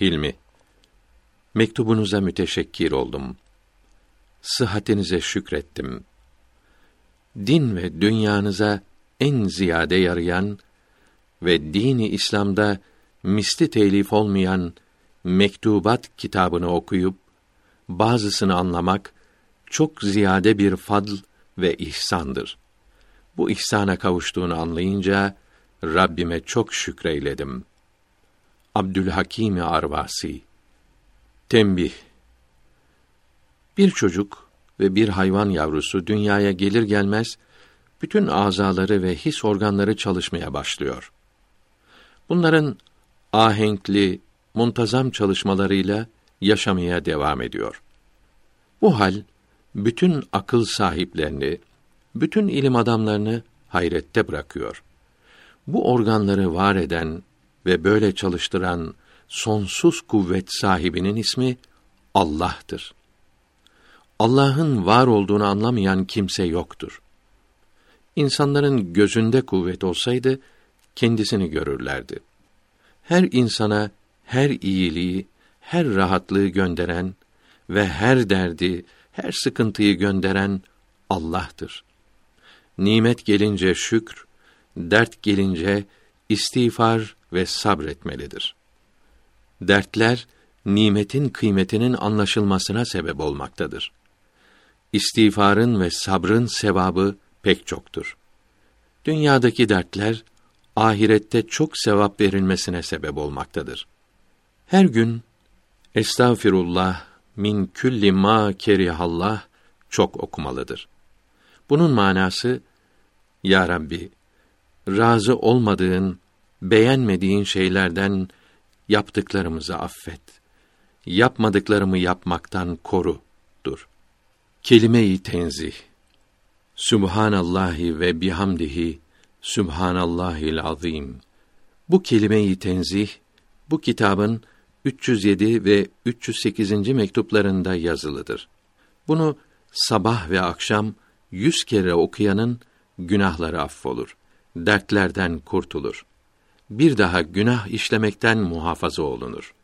Hilmi Mektubunuza müteşekkir oldum. Sıhhatinize şükrettim. Din ve dünyanıza en ziyade yarayan ve dini İslam'da misli telif olmayan Mektubat kitabını okuyup bazısını anlamak çok ziyade bir fadl ve ihsandır. Bu ihsana kavuştuğunu anlayınca Rabbime çok şükreyledim. Abdülhakim Arvasi Tembih Bir çocuk ve bir hayvan yavrusu dünyaya gelir gelmez bütün azaları ve his organları çalışmaya başlıyor. Bunların ahenkli, muntazam çalışmalarıyla yaşamaya devam ediyor. Bu hal bütün akıl sahiplerini, bütün ilim adamlarını hayrette bırakıyor. Bu organları var eden ve böyle çalıştıran sonsuz kuvvet sahibinin ismi Allah'tır. Allah'ın var olduğunu anlamayan kimse yoktur. İnsanların gözünde kuvvet olsaydı kendisini görürlerdi. Her insana her iyiliği, her rahatlığı gönderen ve her derdi, her sıkıntıyı gönderen Allah'tır. Nimet gelince şükr, dert gelince istiğfar ve sabretmelidir. Dertler nimetin kıymetinin anlaşılmasına sebep olmaktadır. İstiğfarın ve sabrın sevabı pek çoktur. Dünyadaki dertler ahirette çok sevap verilmesine sebep olmaktadır. Her gün Estağfirullah min külli ma kerihallah çok okumalıdır. Bunun manası Ya Rabbi razı olmadığın, beğenmediğin şeylerden yaptıklarımızı affet. Yapmadıklarımı yapmaktan koru'dur. Kelime-i tenzih. Subhanallahi ve bihamdihi Subhanallahil azim. Bu kelime-i tenzih bu kitabın 307 ve 308. mektuplarında yazılıdır. Bunu sabah ve akşam yüz kere okuyanın günahları affolur, dertlerden kurtulur. Bir daha günah işlemekten muhafaza olunur.